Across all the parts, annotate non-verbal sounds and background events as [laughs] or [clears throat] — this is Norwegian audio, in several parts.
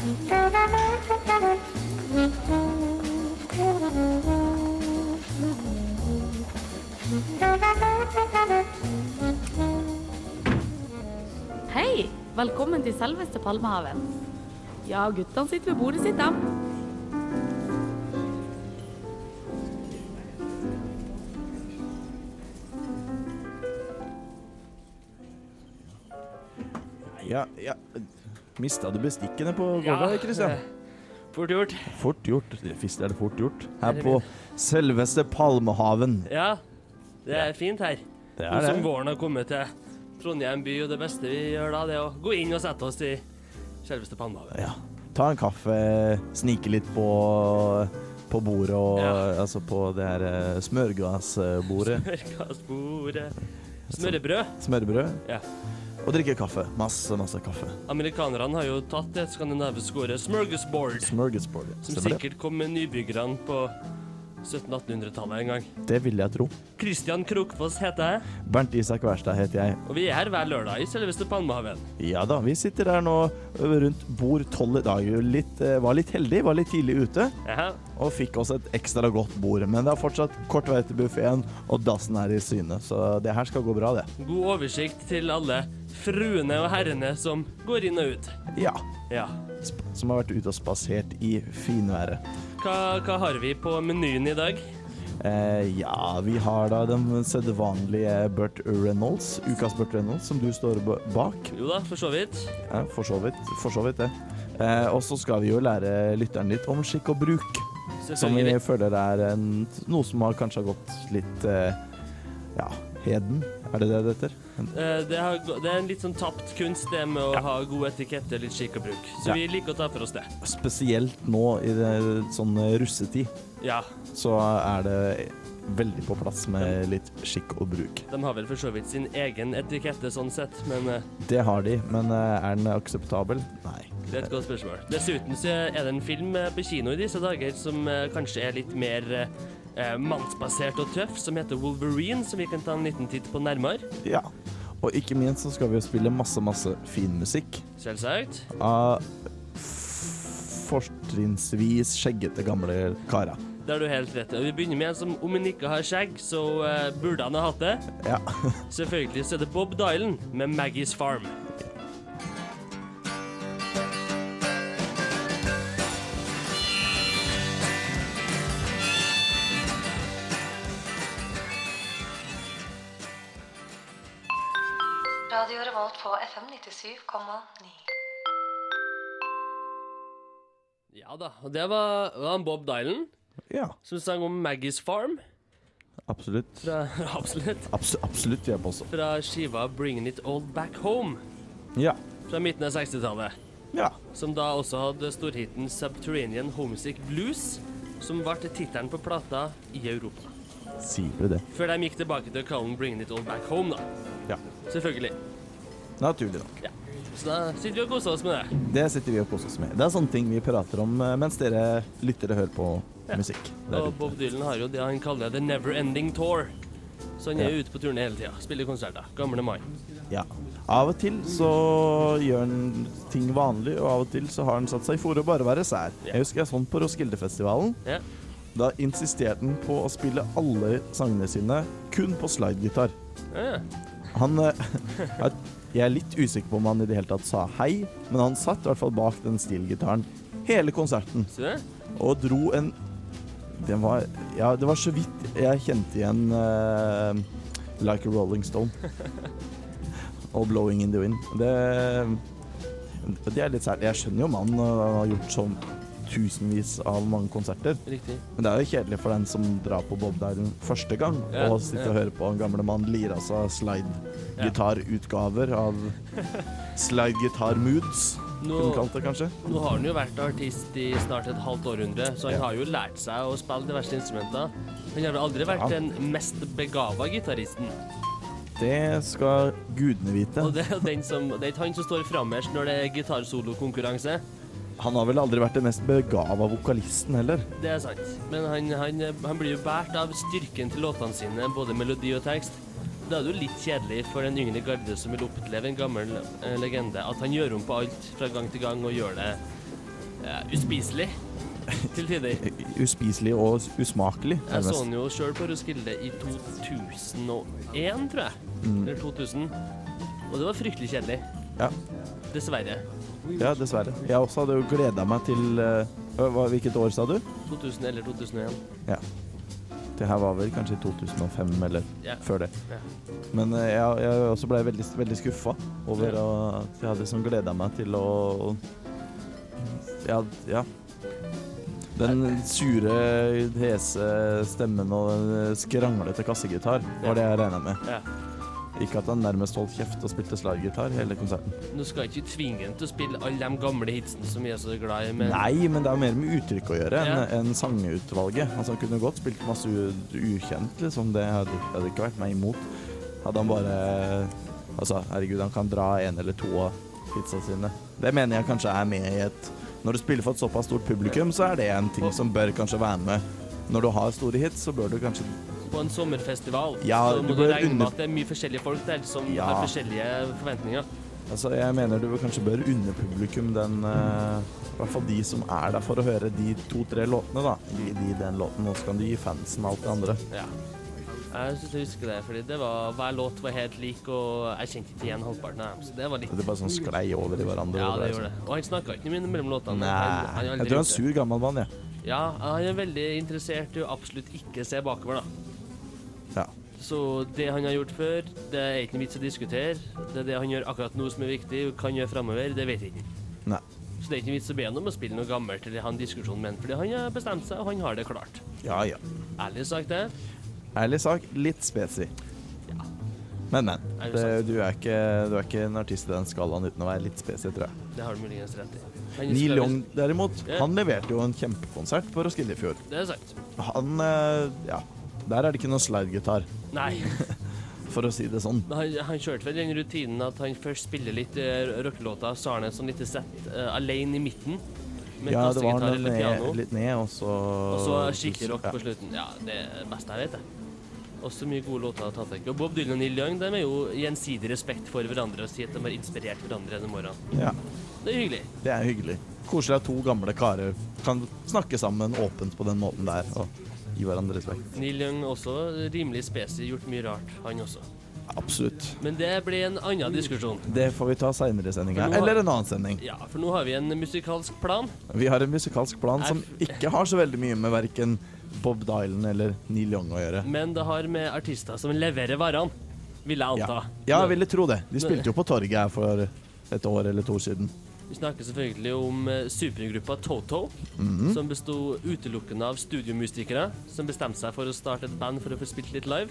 Hei! Velkommen til selveste Palmehaven. Ja, guttene sitter ved bordet sitt, dem. Ja, ja. Mista du bestikkene på gulvet, Kristian? Fort gjort. Fort gjort. Fisk er det fort gjort. Her på selveste Palmehaven. Ja, det er fint her. Det Nå det. som våren har kommet til Trondheim by, og det beste vi gjør da, det er å gå inn og sette oss i selveste Palmehaven. Ja. Ta en kaffe, snike litt på, på bordet og Ja. Altså på det her eh, smørgassbordet. Smørgassbordet. Smørbrød. Smørbrød. Ja. Og drikke kaffe. Masse, masse kaffe. Amerikanerne har jo tatt det skandinaviske ordet smørgåsbord, ja. som sikkert kom med nybyggerne på 1700-1800-tallet en gang. Det vil jeg tro. Christian Krokfoss heter jeg, Bernt Isak Wærstad heter jeg. og vi er her hver lørdag i selveste Palmehaven. Ja da, vi sitter her nå rundt bord tolv i dag. Litt, eh, var litt heldig, var litt tidlig ute. Jaha. Og fikk oss et ekstra godt bord. Men det er fortsatt kort vei til buffeen, og dassen er i syne. Så det her skal gå bra, det. God oversikt til alle fruene og herrene som går inn og ut. Ja. Ja. Som har vært ute og spasert i finværet. Hva, hva har vi på menyen i dag? Eh, ja, vi har da den sedvanlige Burt Reynolds, ukas Burt Reynolds, som du står bak. Jo da, for så vidt. Ja, for så vidt. For så vidt det. Eh, og så skal vi jo lære lytteren litt om skikk og bruk. Som vi føler er en, noe som har kanskje har gått litt eh, ja, heden. Er det det det heter? Eh, Det, har, det er en litt sånn tapt kunst, det med å Ja. ha god etikette, litt skikk og bruk. Så Ja. vi liker å ta for oss det. Spesielt nå i det, sånn russetid, Ja, så er det veldig på plass med litt skikk og bruk. de har vel for så vidt sin egen etikette sånn sett, men eh, Det har de, men eh, er den akseptabel? Nei. det er et godt spørsmål. Dessuten så er det en film eh, på kino i disse dager som eh, kanskje er litt mer eh, mannsbasert og tøff, som heter Wolverine, som vi kan ta en liten titt på nærmere. Ja. Og ikke minst så skal vi jo spille masse, masse fin musikk Selvsagt. av fortrinnsvis skjeggete gamle karer. Det har du helt rett i. Vi begynner med en som om han ikke har skjegg, så eh, burde han ha hatt det. Ja. [laughs] Selvfølgelig så er det Bob Dylan med Maggie's Farm. På FM 97,9. Ja da, og det var, var han Bob Dylan ja. som sang om Maggie's Farm. Absolutt. Fra, [laughs] absolutt. Abs absolutt, jeg også. Fra skiva 'Bringing It All Back Home' Ja. fra midten av 60-tallet. Ja. Som da også hadde storhiten 'Subterranean Homesick Blues', som ble tittelen på plata i Europa. Sier du det? Før de gikk tilbake til å kalle den 'Bringing It All Back Home', da. Ja. Selvfølgelig. Naturlig nok. Ja. Så da sitter vi og koser oss med det. Det sitter vi og koser oss med. Det er sånne ting vi prater om eh, mens dere lyttere hører på Ja. musikk. Og. Bob Dylan har jo det han kaller 'The Never Ending Tour'. Så han er Ja. ute på turné hele tida. Spiller konserter. Gamle mann. Ja. Av og til så gjør han ting vanlig, og av og til så har han satt seg for å bare være sær. Ja. Jeg husker jeg sånn på Roskildefestivalen. Ja. Da insisterte han på å spille alle sangene sine kun på slidegitar. Ja, Han eh, [laughs] jeg- er litt usikker på om han i det hele tatt sa hei, men han satt i hvert fall bak den stilgitaren hele konserten og dro en Den var Ja, det var så vidt jeg kjente igjen uh, Like a Rolling Stone. [laughs] og Blowing in the Wind. Det, det er litt sært. Jeg skjønner jo mannen han har gjort sånn tusenvis av mange konserter. Riktig. Men det er jo kjedelig for den som drar på Bob Dylan første gang Ja, og sitter ja. og hører på en gamle mann lire av seg slide-gitarutgaver av [laughs] slide-gitar-moods. Nå, det nå har han jo vært artist i snart et halvt århundre, så han Ja. har jo lært seg å spille diverse instrumenter. Han har vel aldri vært Ja. den mest begava gitaristen. Det skal gudene vite. Og det er, den som, det er ikke han som står frammest når det er gitarsolokonkurranse. Han har vel aldri vært den mest begava vokalisten heller. Det er sant. Men han, han, han blir jo båret av styrken til låtene sine, både melodi og tekst. Da er det jo litt kjedelig for den yngre garde som vil oppleve en gammel eh, legende, at han gjør om på alt fra gang til gang og gjør det eh, uspiselig til tider. [laughs] Uspiselig og usmakelig. Jeg så han jo sjøl på Roskilde i 2001, tror jeg. Mm. Eller 2000. Og det var fryktelig kjedelig. Ja. Dessverre. Ja, dessverre. Jeg også hadde jo gleda meg til eh, hva, Hvilket år sa du? 2000 eller 2001. Ja. Det her var vel kanskje 2005 eller Ja. før det. Ja. Men eh, jeg, jeg også ble veldig, veldig skuffa over å- at jeg hadde liksom gleda meg til å å- ja, ja. Den sure, hese stemmen og den skranglete kassegitar var det jeg regna med. Ikke at han nærmest holdt kjeft og spilte slaggitar hele konserten. Nå skal jeg ikke tvinge ham til å spille alle de gamle hitsene som vi er så glad i, men Nei, men det har mer med uttrykk å gjøre enn Ja. en sangutvalget. Altså, han kunne godt spilt masse ukjent, liksom. Det hadde, hadde ikke vært meg imot. Hadde han bare Altså, herregud, han kan dra en eller to av hitsa sine. Det mener jeg kanskje er med i et Når du spiller for et såpass stort publikum, så er det en ting som bør kanskje være med. Når du har store hits, så bør du kanskje på en sommerfestival Ja, så må du du regne under- med at det er mye forskjellige folk der som Ja. har forskjellige forventninger. Altså, jeg mener du kanskje bør unne publikum den uh, I hvert fall de som er der for å høre de to-tre låtene, da. Gi de den låten, og så kan du gi fansen alt det andre. Ja. Jeg synes jeg husker det, fordi det var, hver låt var helt lik, og jeg kjente ikke igjen halvparten av dem. Så det var litt Det bare sånn sklei over i hverandre. Ja, det gjorde det. Og han snakka ikke mye mellom låtene. Nei, Han- han jeg tror han er en sur gammel mann, jeg. Ja, han er veldig interessert i å absolutt ikke se bakover, da. Så det han har gjort før, det er ikke noe vits å diskutere. Det er det han gjør akkurat nå som er viktig, og kan gjøre framover, det vet jeg ikke. Nei. Så det er ikke noe vits å be han om å spille noe gammelt eller ha en diskusjon med han, fordi han har bestemt seg, og han har det klart. Ja, ja. Ærlig sagt det. Ærlig sagt, litt spesi. Ja. Men, men. Det du, er ikke, du er ikke en artist i den skalaen uten å være litt spesi, tror jeg. Det har du muligens rett i. Neil Young, derimot, Ja. han leverte jo en kjempekonsert på Roskilde i fjor. Det er sant. Han eh, Ja. Der er det ikke noe slidegitar, Nei. [laughs] for å si det sånn. Han, han kjørte vel den rutinen at han først spiller litt uh, rockelåter, så har han et sånt lite sett uh, alene i midten, med Ja, det var noe ned, litt ned, og så Og så skikkelig rock på slutten. Ja, det er det beste jeg vet, Og Også mye gode låter å ta tak i. Og Bob Dylan og Neil Young de er jo gjensidig respekt for hverandre og sier at de har inspirert hverandre gjennom årene. Ja, Det er hyggelig. det er hyggelig. Koselig at to gamle karer kan snakke sammen åpent på den måten der, og gi hverandre respekt. Neil Young også rimelig spesi, gjort mye rart, han også. Absolutt. Men det blir en annen diskusjon. Det får vi ta seinere i sendinga. Eller en annen sending. Ja, for nå har vi en musikalsk plan. Vi har en musikalsk plan som ikke har så veldig mye med verken Bob Dylan eller Neil Young å gjøre. Men det har med artister som leverer varene, vil jeg anta. Ja, ja jeg ville tro det. De spilte jo på torget her for et år eller to siden. Vi snakker selvfølgelig om eh, supergruppa Toto, Mhm. som besto utelukkende av studiomusikere som bestemte seg for å starte et band for å få spilt litt live.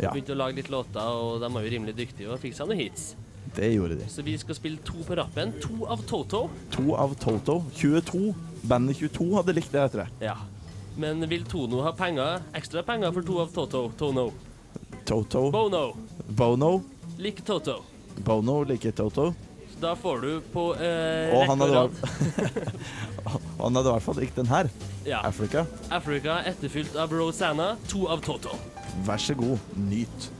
Ja, Begynte å lage litt låter, og de var jo rimelig dyktige og fikk seg noen hits. det gjorde de. Så vi skal spille to på rappen. To av Toto. To av Toto. 22. Bandet 22 hadde likt det, heter det. Ja. Men vil Tono ha penger, ekstra penger for to av Toto? Tono. Toto. Bono. Bono. Lik Toto. Bono liker Toto. Da får du på eh, Og han hadde, [laughs] han hadde i hvert fall likt den her. Ja. Africa. Africa etterfylt av Rosanna. To av Toto. Vær så god, nyt.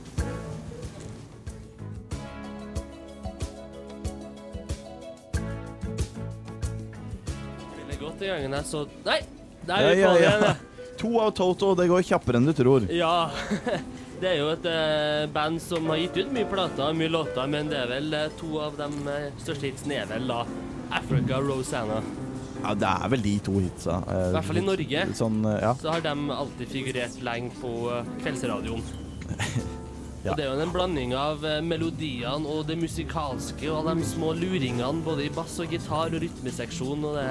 Det godt i gangen jeg så Nei! Der er vi ja, på ja. igjen, ja. To av Toto, det går kjappere enn du tror. Ja. [laughs] Det er jo et eh, band som har gitt ut mye plater og mye låter, men det er vel eh, to av de eh, største hitsene er vel da Africa Rosanna. Ja, det er vel de to hitsa. eh, I hvert fall i Norge. Sånn, eh, ja. Så har de alltid figurert lenge på eh, kveldsradioen. [laughs] Ja. Og det er jo en blanding av melodiene og det musikalske og alle de små luringene både i bass og gitar og rytmeseksjon og det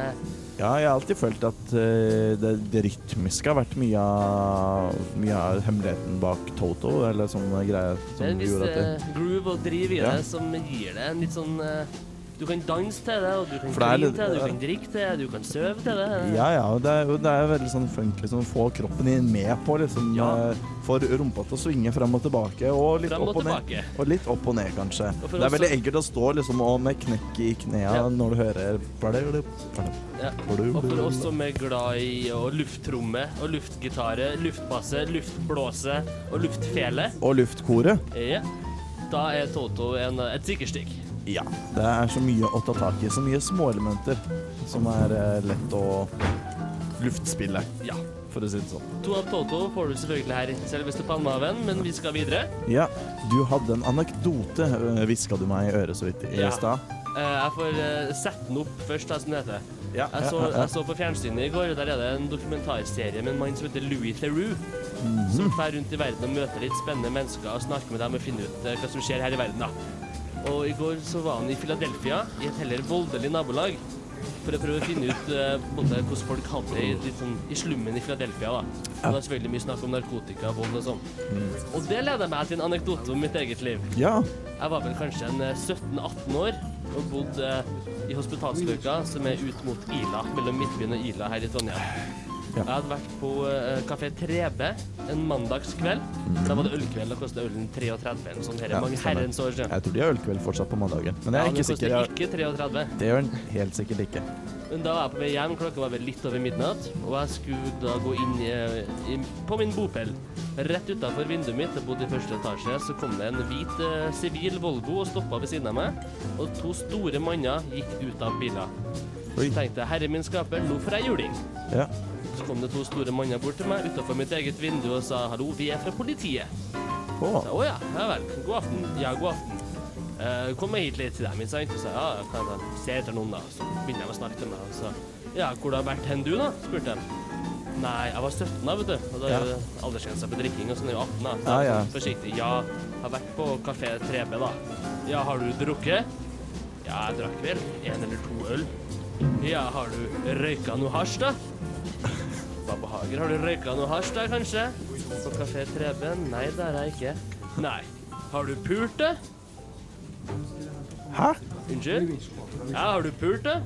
ja, jeg har alltid følt at eh, det, det rytmiske har vært mye av, mye av hemmeligheten bak Toto, eller sånne greier Det er en viss gjorde at det eh, groove og driv i Ja. det som gir det en litt sånn eh, Du kan danse til det, og du kan grine til det, du kan drikke til det, du kan sove til det. Ja, ja, og det er, jo- det er veldig sånn funk, liksom, få kroppen din med på, liksom. Ja. eh, rumpa til å svinge frem og tilbake, og litt og opp og ned. Og litt opp og ned, kanskje. Og Det er veldig enkelt å stå liksom og med knekk i knea Ja. når du hører Ja. Og for oss som er glad i å lufttromme og luftgitare, luftbasse, luftblåse og luftfele, Og luftkoret. ja, da er Toto en, et sikkerstykk. Ja. Det er så mye å ta tak i. Så mye småelementer som er eh, lett å luftspille, Ja. for å si det sånn. To av Toto får du selvfølgelig her selveste Palmehaven, men vi skal videre. Ja, du hadde en anekdote, hviska du meg i øret så vidt i Ja. stad. Eh, jeg får eh, sette den opp først, som det heter. Ja, Jeg så, jeg så på fjernsynet i går, der er det en dokumentarserie med en mann som heter Louis Theroux. Som drar rundt i verden og møter litt spennende mennesker og snakker med dem og finner ut eh, hva som skjer her i verden. da. Og i går så var han i Philadelphia, i et heller voldelig nabolag. For å prøve å finne ut eh, hvordan folk hadde det i, sånn, i slummen i Philadelphia. da. Og det er selvfølgelig mye snakk om narkotika og vold og sånn. Og det leder meg til en anekdote om mitt eget liv. Ja. Jeg var vel kanskje en eh, 17-18 år og bodde eh, i hospitalsløyka, som er ut mot Ila, mellom Midtbyen og Ila her i Trondheim. Ja. Jeg hadde vært på uh, Kafé Trebe en mandagskveld. Da var det ølkveld, og kosta ølen 33 eller sånn. Her er Ja, mange herrens år siden. Jeg tror de har ølkveld fortsatt på mandagen, men jeg er ja, ikke sikker. Ja, ikke 33. det gjør den helt sikkert ikke. Men da var jeg på vei hjem, klokka var vel litt over midnatt, og jeg skulle da gå inn i, i, på min bopel. Rett utafor vinduet mitt, jeg bodde i første etasje, så kom det en hvit eh, sivil Volvo og stoppa ved siden av meg. Og to store manner gikk ut av biler. Så tenkte jeg, herre min skaper, nå får jeg juling. Ja. Så kom det to store manner bort til meg utafor mitt eget vindu og sa hallo, vi er fra politiet. Å, Så, Å ja, ja vel. God aften. Ja, god aften. Uh, kom meg hit litt til dem. ikke sant? Og sa jeg, ja, kan jeg se etter noen, da? Så begynner de å snakke til meg. Og så ja, hvor har du vært hen du, da? spurte de. Nei, jeg var 17 da, vet du. Og da er ja. aldersgrensa på drikking, og sånn er jo 18 da. Så Ja, ja. Forsiktig. Ja, jeg har vært på Kafé 3B, da. Ja, har du drukket? Ja, jeg drakk vel en eller to øl. Ja, har du røyka noe hasj, da? Hva Hager, Har du røyka noe hasj, da, kanskje? På Kafé 3B? Nei, det har jeg ikke. Nei. Har du pult det? Hæ? Unnskyld? Ja, har du pult det?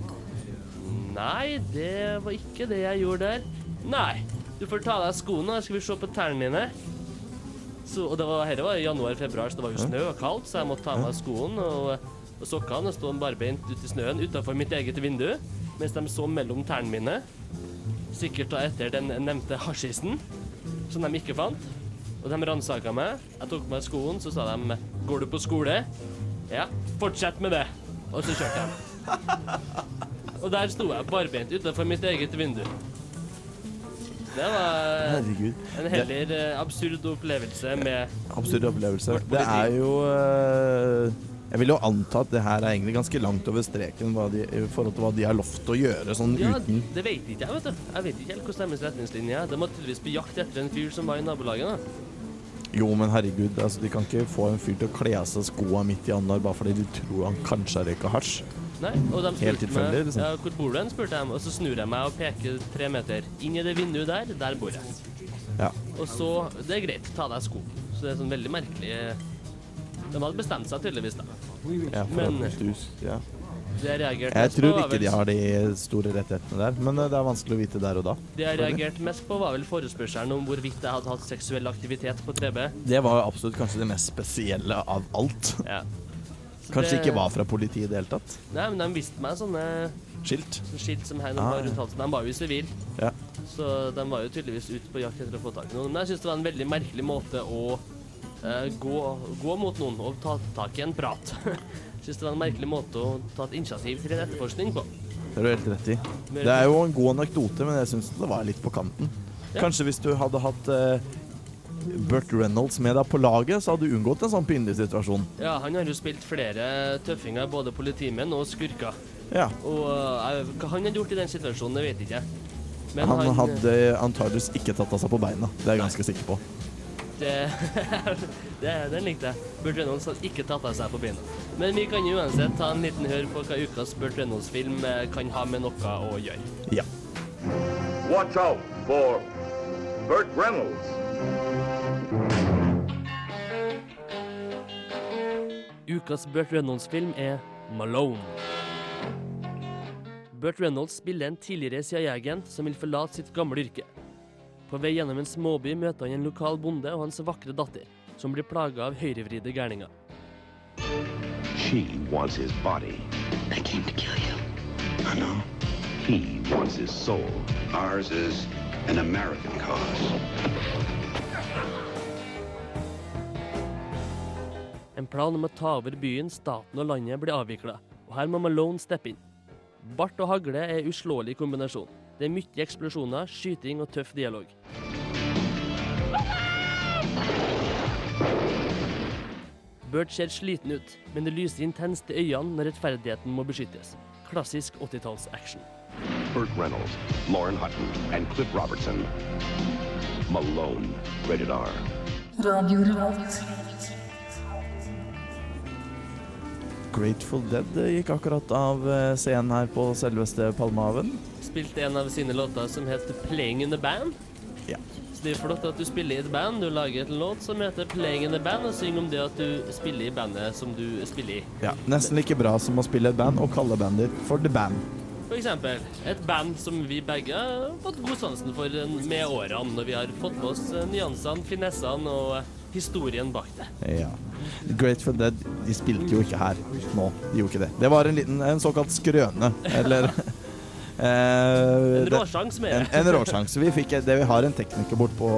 Nei, det var ikke det jeg gjorde der. Nei, du får ta av deg skoene, da skal vi se på tærne dine. Så, og det var, her var januar-februar, så det var jo snø og kaldt, så jeg måtte ta av meg skoene og, og sokkene og stå barbeint ute i snøen utenfor mitt eget vindu, mens de så mellom tærne mine. Sikkert da etter den nevnte hasjisen, som de ikke fant. Og de ransaka meg. Jeg tok på meg skoene, så sa de 'Går du på skole?' Ja, fortsett med det. Og så kjørte jeg. Og der sto jeg barbeint utenfor mitt eget vindu. Det var Herregud. en heller eh, absurd opplevelse med Absurd opplevelse. Det er jo eh, Jeg vil jo anta at det her er egentlig ganske langt over streken de, i forhold til hva de har lovt å gjøre sånn Ja, uten det vet ikke jeg, vet du. Jeg vet ikke helt hvordan deres retningslinje er. De må tydeligvis på jakt etter en fyr som var i nabolaget. da. Jo, men herregud, altså, de kan ikke få en fyr til å kle av seg skoa midt i annar bare fordi de tror han kanskje har røyka hasj. Nei, og de Helt tilfeldig, liksom. ja, hvor bor du hen, spurte de, og så snur jeg meg og peker tre meter. Inn i det vinduet der, der bor jeg. Ja. Og så Det er greit, ta deg sko. Så det er sånn veldig merkelig De hadde bestemt seg tydeligvis, da. ja, Men- at ja. Det jeg reagerte Jeg tror ikke vel- de har de store rettighetene der, men eh, det er vanskelig å vite der og da. Det jeg reagerte mest på, var vel forespørselen om hvorvidt jeg hadde hatt seksuell aktivitet på 3B. Det var jo absolutt kanskje det mest spesielle av alt. Ja. [laughs] Kanskje det- ikke var fra politiet i det hele tatt. Nei, men de viste meg sånne Skilt. skilt som her Ah, ja. De var jo sivil, Ja. så de var jo tydeligvis ute på jakt etter å få tak i noen. Men jeg syns det var en veldig merkelig måte å gå, gå mot noen og ta tak i en prat. Jeg [laughs] syns det var en merkelig måte å ta et initiativ til en etterforskning på. Det har du helt rett i. Det er jo en god anekdote, men jeg syns det var litt på kanten. Ja. Kanskje hvis du hadde hatt eh, Burt Reynolds med deg på laget, så hadde du unngått en sånn pinlig situasjon. Ja, han har jo spilt flere tøffinger, både politimenn og skurker. Ja. Og uh, hva han hadde gjort i den situasjonen, det vet ikke jeg. han, Han hadde antageligvis ikke tatt av seg på beina. Det er jeg ganske sikker på. Det, [laughs] det, den likte jeg. Burt Reynolds hadde ikke tatt av seg på beina. Men vi kan uansett ta en liten hør på hva ukas Burt Reynolds-film eh, kan ha med noe å gjøre. Ja. Watch out for Burt Reynolds. Ukas Burt Reynolds-film er Malone. Burt Reynolds spiller en tidligere CIA-agent som vil forlate sitt gamle yrke. På vei gjennom en småby møter han en lokal bonde og hans vakre datter, som blir plaga av høyrevridde gærninger. She wants his body. They came to kill you. I know. He wants his soul. Ours is an American cause. En plan om å ta over byen, staten og landet blir avvikla, og her må Malone steppe inn. Bart og hagle er uslåelig kombinasjon. Det er mye eksplosjoner, skyting og tøff dialog. Bert ser sliten ut, men det lyser intenst i øynene når rettferdigheten må beskyttes. Klassisk 80-talls-action. Burt Reynolds, Lauren Hutton, and Cliff Robertson. Malone. Rated R. Grateful Dead gikk akkurat av eh, scenen her på selveste Palmehaven. Spilte en av sine låter som heter 'Playing in the Band'. Ja. Så det er flott at du spiller i et band. Du lager et låt som heter 'Playing in the Band', og synger om det at du spiller i bandet som du spiller i. ja. Nesten like bra som å spille et band og kalle bandet for The Band. For eksempel et band som vi begge har fått god sansen for med årene, når vi har fått med oss eh, nyansene, finessene og eh, historien bak det. Ja. Grateful Dead de spilte jo ikke her nå. De gjorde ikke det. Det var en liten, en såkalt skrøne, eller [laughs] En det- råsjanse med det. en råsjanse. Vi, vi har en tekniker bort på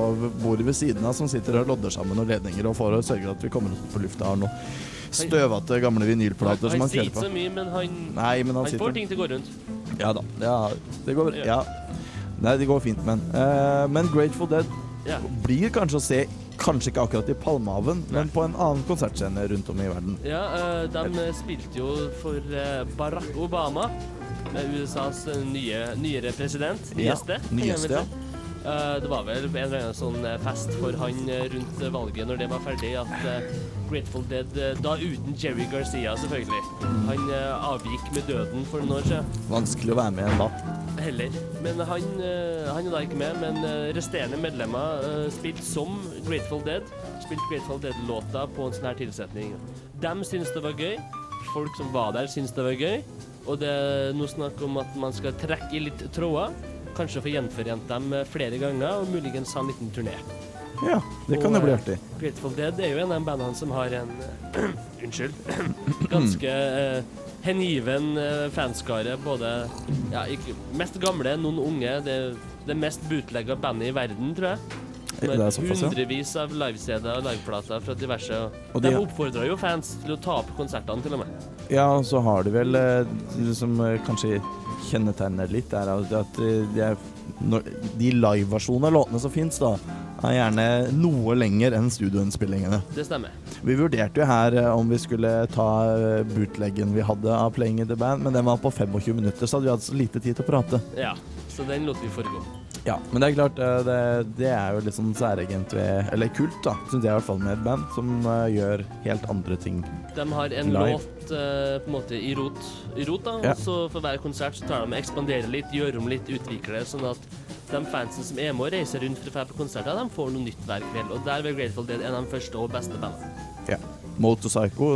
bordet ved siden av som sitter og lodder sammen og ledninger og får og sørger at vi kommer oss på lufta. Har noen støvete gamle vinylplater som Han han sier ikke så mye, men han, Nei, men han han får ting til å gå rundt. Ja da. Ja, det går bra. Ja. Nei, det går fint, men. Eh, men Grateful Dead Ja. blir kanskje å se Kanskje ikke akkurat i Palmehaven, men på en annen konsertscene rundt om i verden. Ja, uh, de spilte jo for uh, Barack Obama, med USAs eh, nye, nyere president. Nyeste. Ja, nyeste, ja. Eh, Det var vel en eller annen sånn eh, fest for han rundt valget når det var ferdig, at Grateful Dead Da uten Jerry Garcia, selvfølgelig. Han avgikk med døden for noen år siden. Vanskelig å være med da. Heller. Men han, han er da ikke med, men resterende medlemmer spilte som Grateful Dead. Spilte Grateful Dead-låta på en sånn her tilsetning. De syntes det var gøy. Folk som var der, syntes det var gøy. Og det er nå snakk om at man skal trekke i litt tråder. Kanskje få gjenforent dem eh, flere ganger, og muligens ha en liten turné. Ja, det kan Og, jo bli eh, artig. Grateful Dead er jo en av de bandene som har en eh, [clears throat] Unnskyld. [clears throat] ganske uh, hengiven uh, fanskare. Både ja, ikke, mest gamle, noen unge. Det, det mest bootlegga bandet i verden, tror jeg. Det er såpass, ja. Hundrevis av live-CD-er og liveplater fra diverse. Og de de- oppfordra jo fans til å ta opp konsertene, til og med. Ja, og så har det vel eh, Det som eh, kanskje kjennetegner litt, er at eh, de, de liveversjonene av låtene som fins, da, er gjerne noe lenger enn studioinnspillingene. Det stemmer. Vi vurderte jo her om vi skulle ta bootleggen vi hadde av Playing in the Band, men den var på 25 minutter, så hadde vi hatt så lite tid til å prate. Ja, så den lot vi foregå. Ja, Men det er klart, eh, det, det er jo litt sånn særegent ved Eller kult, da, syns jeg i hvert fall, med et band som uh, gjør helt andre ting. De har en Live. låt uh, på en måte i rot, i rot da, Ja. og så for hver konsert så tar de ekspanderer litt, gjør om litt, utvikler det, sånn at de fansen som er med og reiser rundt for å dra på konserter, de får noe nytt hver kveld. Og der var Grateful Dead en av de første og beste bandene. Ja. Motorpsycho,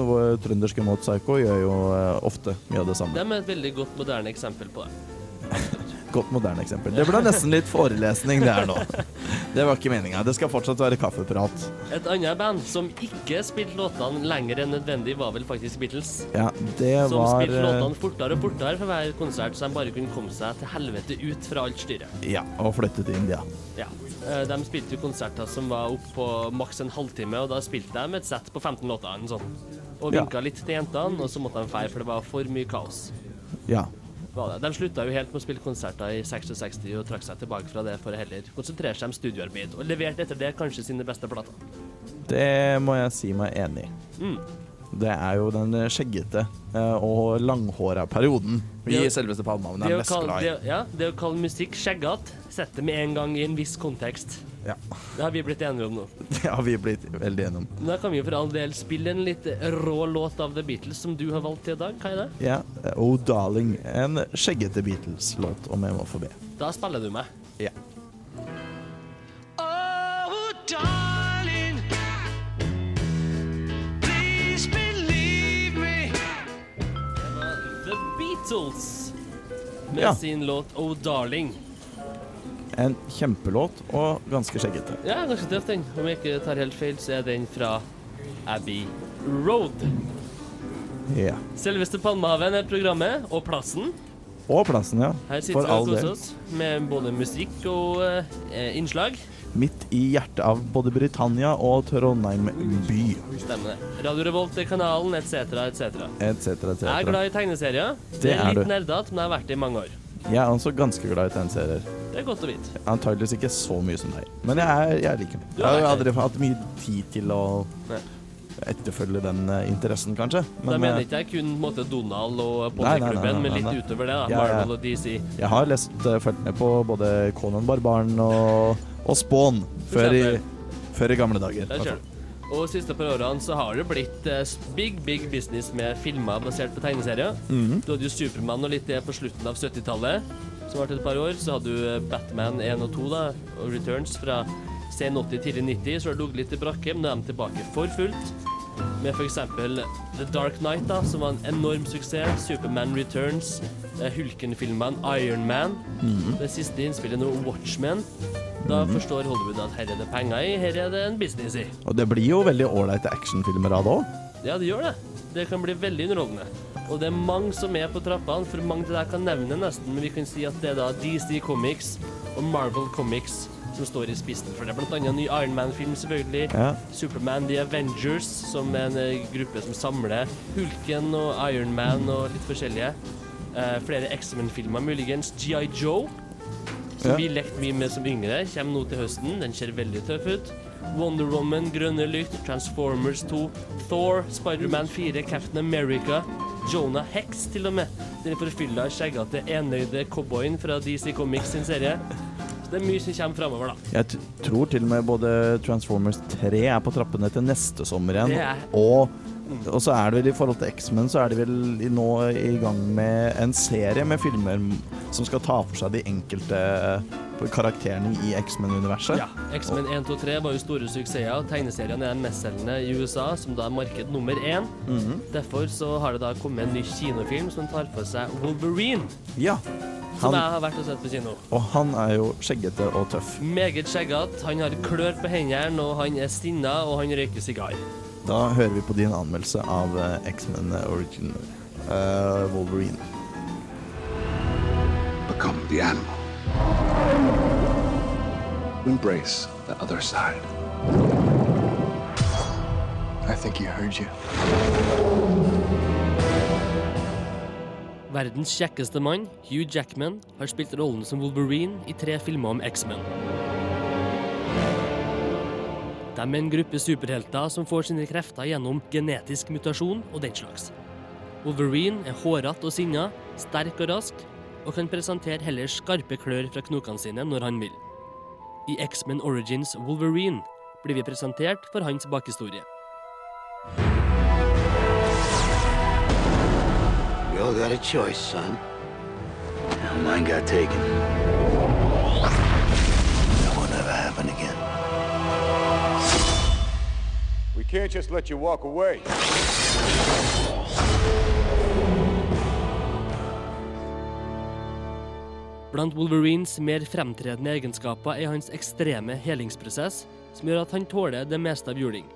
trønderske Motorpsycho, gjør jo uh, ofte mye av det samme. De er et veldig godt moderne eksempel på det. Godt moderne eksempel. Det ble nesten litt forelesning det her nå. Det var ikke meninga. Det skal fortsatt være kaffeprat. Et annet band som ikke spilte låtene lenger enn nødvendig, var vel faktisk Beatles. Ja, det Som var spilte eh, låtene fortere og fortere for hver konsert, så de bare kunne komme seg til helvete ut fra alt styret. Ja, og flyttet til India. Ja. Eh, De spilte jo konserter som var opp på maks en halvtime, og da spilte de et sett på 15 låter. sånt. Og Ja. litt til jentene, og så måtte de feire, for det var for mye kaos. Ja. Var det. De slutta jo helt med å spille konserter i 66 og trakk seg tilbake fra det for å heller konsentrere seg om studioarbeid, og leverte etter det kanskje sine beste plater. Det må jeg si meg enig i. Mm. Det er jo den skjeggete eh, og langhåra perioden i Det- selveste Palmehaven Det er å mest kalle, glad i. det, ja, det å kalle musikk skjeggete, setter med en gang i en viss kontekst. Ja. Det har vi blitt enige om nå. [laughs] Det har vi blitt veldig enige om. Da kan vi jo for all del spille en litt rå låt av The Beatles som du har valgt til i dag. Hva er det? Ja, Oh Darling. En skjeggete Beatles-låt, om jeg må få be. Da spiller du meg. Ja. Oh, darling, Beatles med Ja. sin låt Oh Darling. En kjempelåt og ganske skjeggete. Ja, ganske tøff den. Om jeg ikke tar helt feil, så er den fra Abbey Road. Ja. Selveste Palmehaven er programmet, og plassen. Og plassen, ja. Her sitter For vi og koser oss med både musikk og eh, innslag. Midt i hjertet av både Britannia og Trondheim by, Stemmer det. Radio Revolt kanalen, etc., etc. Et Jeg er glad i tegneserier. Det, er er litt nerdete, men jeg har vært det i mange år. Jeg er også ganske glad i tegneserier. Det er godt å vite. Antageligvis ikke så mye som deg, men jeg, er, jeg liker det. Jeg har aldri hatt mye tid til å Nei. etterfølge den uh, interessen, kanskje. da mener eh, ikke jeg kun måte, Donald og Potterklubben, men litt utover det. da. Marvel og DC. jeg har lest, uh, fulgt med på både Conan Barbaren og, og Spawn før i, før i gamle dager. Der ser du. Og de siste par årene så har det blitt eh, big, big business med filmer basert på tegneserier. Mhm. Du hadde jo Supermann og litt det på slutten av 70-tallet, som varte et par år. Så hadde du eh, Batman 1 og 2 da, og Returns fra sen 80 tidlig 90, så har det ligget litt i brakke, men nå er de tilbake for fullt. Med f.eks. The Dark Knight, da, som var en enorm suksess. Superman Returns. eh, Hulken-filmene Iron Man. Mhm. Det siste innspillet nå, Watchmen. Da forstår Hollywood at her er det penger i, her er det en business i. Og det blir jo veldig ålreite actionfilmer av det òg. Ja, det gjør det. Det kan bli veldig underholdende. Og det er mange som er på trappene, for mange til deg kan nevne nesten, men vi kan si at det er da DC Comics og Marvel Comics som står i spissen for det. Blant annet en ny Iron Man-film, selvfølgelig. Ja. Superman The Avengers, som er en eh, gruppe som samler Hulken og Iron Man og litt forskjellige. Eh, flere X-Men-filmer, muligens. GI Joe, som Ja. vi lekte mye med som yngre, kommer nå til høsten. Den ser veldig tøff ut. Wonder Woman, Grønne lykt, Transformers 2, Thor, Spiderman 4, Captain America, Jonah Hex til og med. Den forfylla, skjeggete, enøyde cowboyen fra DC Comics sin serie. Så det er mye som kommer framover, da. Jeg tror til og med både Transformers 3 er på trappene til neste sommer igjen. Det er- Og, og så er det vel i forhold til X-Men, så er de vel nå i gang med en serie med filmer som skal ta for seg de enkelte karakterene i X-Men-universet. Ja, X-Men 1, 2, 3 var jo store suksesser. Tegneseriene er mestselgende i USA, som da er marked nummer én. Mhm. Derfor så har det da kommet en ny kinofilm som tar for seg Wolverine, Ja. som jeg har vært og sett på kino. og han er jo skjeggete og tøff. Meget skjeggete, han har klør på hendene, og han er sinna, og han røyker sigar. Da hører vi på din anmeldelse av eh, X-Men Origin uh, Wolverine. Become the animal. Embrace the other side. I think he heard you. Verdens kjekkeste mann, Hugh Jackman, har spilt rollen som Wolverine i tre filmer om X-Men. De er en gruppe superhelter som får sine krefter gjennom genetisk mutasjon og den slags. Wolverine er hårete og sinna, sterk og rask, og kan presentere heller skarpe klør fra knokene sine når han vil. I X-Men Origins Wolverine blir vi presentert for hans bakhistorie. You all got a choice, son. Now mine got taken. Can't just let you walk away. Blant Wolverines mer fremtredende egenskaper er hans ekstreme helingsprosess, som gjør at han tåler det meste av juling.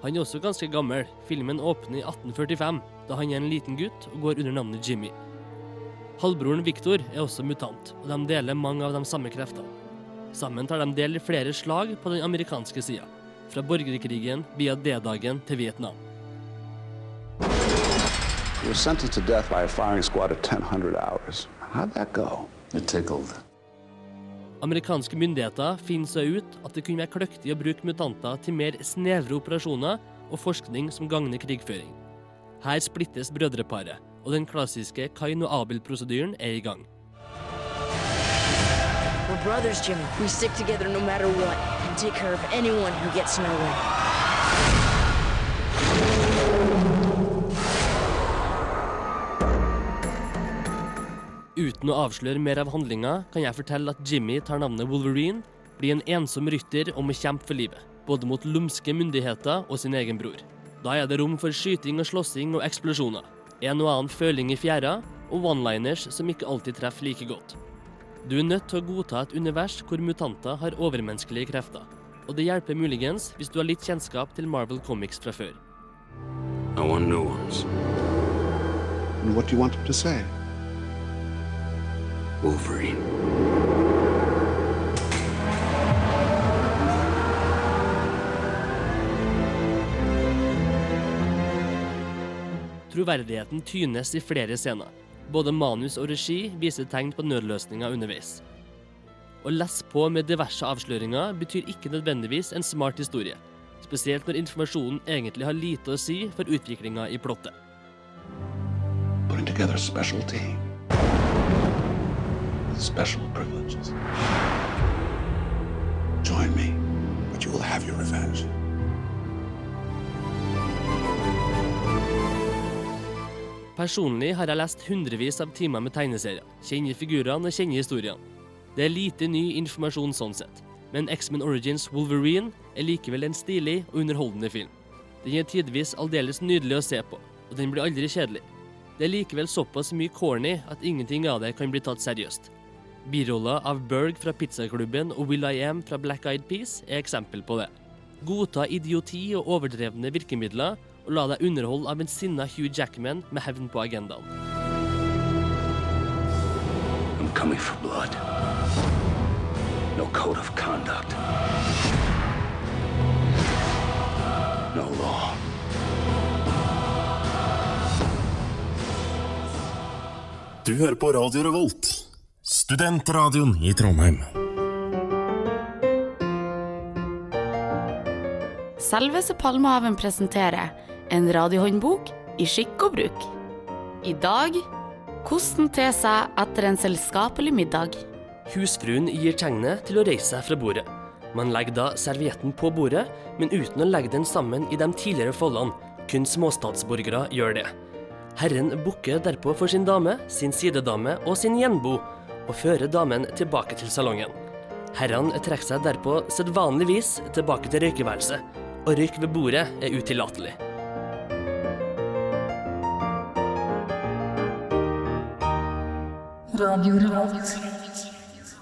Han er også ganske gammel. Filmen åpner i 1845, da han er en liten gutt og går under navnet Jimmy. Halvbroren Victor er også mutant, og de deler mange av de samme kreftene. Sammen tar de del i flere slag på den amerikanske sida, fra borgerkrigen via D-dagen til Vietnam. You were sentenced to death by a firing squad of 1,000 hours. How'd that go? It tickled. Amerikanske myndigheter finner seg ut at det kunne være kløktig å bruke mutanter til mer snevre operasjoner og forskning som gagner krigføring. Her splittes brødreparet, og den klassiske Kain og Abel-prosedyren er i gang. We're brothers, Jimmy. We stick together no matter what and take care of anyone who gets in our way. Uten å avsløre mer av handlinga, kan jeg fortelle at Jimmy tar navnet Wolverine, blir en ensom rytter og må kjempe for livet, både mot lumske myndigheter og sin egen bror. Da er det rom for skyting og slåssing og eksplosjoner, en og annen føling i fjæra, og one-liners som ikke alltid treffer like godt. Du er nødt til å godta et univers hvor mutanter har overmenneskelige krefter. Og det hjelper muligens hvis du har litt kjennskap til Marvel Comics fra før. I want new ones. And what do you want? Wolverine. Troverdigheten tynes i flere scener. Både manus og regi viser tegn på nødløsninger underveis. Å lesse på med diverse avsløringer betyr ikke nødvendigvis en smart historie. Spesielt når informasjonen egentlig har lite å si for utviklinga i plottet. Putting together a special team with special privileges. Join me, but you will have your revenge. Personlig har jeg lest hundrevis av timer med tegneserier, kjenner figurene og kjenner historiene. Det er lite ny informasjon sånn sett, men X-Men Origins Wolverine er likevel en stilig og underholdende film. Den er tidvis aldeles nydelig å se på, og den blir aldri kjedelig. Det er likevel såpass mye corny at ingenting av det kan bli tatt seriøst. Biroller av Berg fra Pizzaklubben og Will I Am fra Black Eyed Peas er eksempel på det. Godta idioti og overdrevne virkemidler, og la deg underholde av en sinna Hugh Jackman med hevn på agendaen. I'm coming for blood. No code of conduct. No law. Du hører på Radio Revolt, studentradioen i Trondheim. Selveste Palmehaven presenterer en radiohåndbok i skikk og bruk. I dag hvordan te seg etter en selskapelig middag. Husfruen gir tegnet til å reise seg fra bordet. Man legger da servietten på bordet, men uten å legge den sammen i de tidligere foldene. Kun småstatsborgere gjør det. Herren bukker derpå for sin dame, sin sidedame og sin gjenbo, og fører damen tilbake til salongen. Herrene trekker seg derpå sedvanligvis tilbake til røykeværelset, og røyk ved bordet er utillatelig.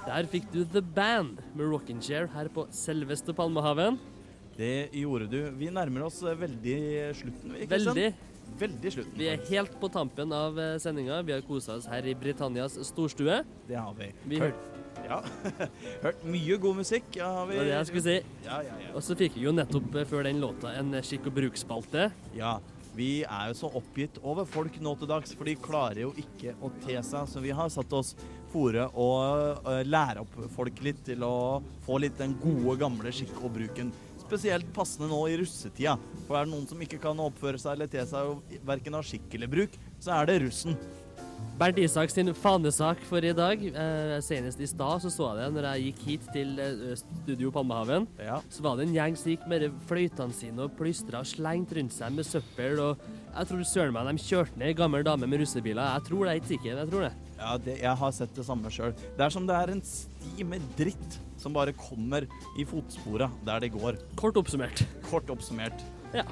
Der fikk du The Band med Rockin' Chair her på selveste Palmehaven. Det gjorde du. Vi nærmer oss eh, veldig slutten. Ikke veldig. Veldig. Veldig slutten. Vi er helt på tampen av sendinga. Vi har kosa oss her i Britannias storstue. Det har vi. Vi Hørt- Ja. [laughs] Hørt mye god musikk. Ja, har vi. Det var det jeg skulle si. Ja, ja, ja. Og så fikk vi jo nettopp eh, før den låta en eh, skikk og bruk-spalte. Ja, vi er jo så oppgitt over folk nå til dags, for de klarer jo ikke å te seg. Så vi har satt oss fore øh, lære opp folk litt til å få litt den gode, gamle skikk og bruken. Spesielt passende nå i russetida. For er det noen som ikke kan oppføre seg eller te seg verken av skikk eller bruk, så er det russen. Bernt Isak sin fanesak for i dag. Eh, senest i stad så, så jeg det når jeg gikk hit til eh, Studio Palmehaven. Ja. Så var det en gjeng som gikk med fløytene sine og plystra og slengt rundt seg med søppel. Og jeg tror søren meg de kjørte ned ei gammel dame med russebiler. Jeg tror det er ikke sikkert, jeg tror det. Ja, det, jeg har sett det samme sjøl. Det er som det er en sti med dritt som bare kommer i fotsporet der det går. Kort oppsummert. Kort oppsummert. Ja.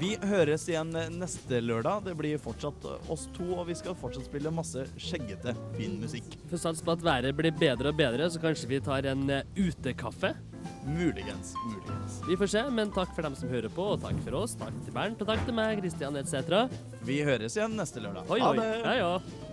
Vi høres igjen neste lørdag. Det blir fortsatt oss to, og vi skal fortsatt spille masse skjeggete, fin musikk. For sats på at været blir bedre og bedre, så kanskje vi tar en eh, utekaffe. Muligens. Muligens. Vi får se, men takk for dem som hører på, og takk for oss. Takk til Bernt, og takk til meg, Christian etc. Vi høres igjen neste lørdag. Oi, Ha oi. det! Ja, ja.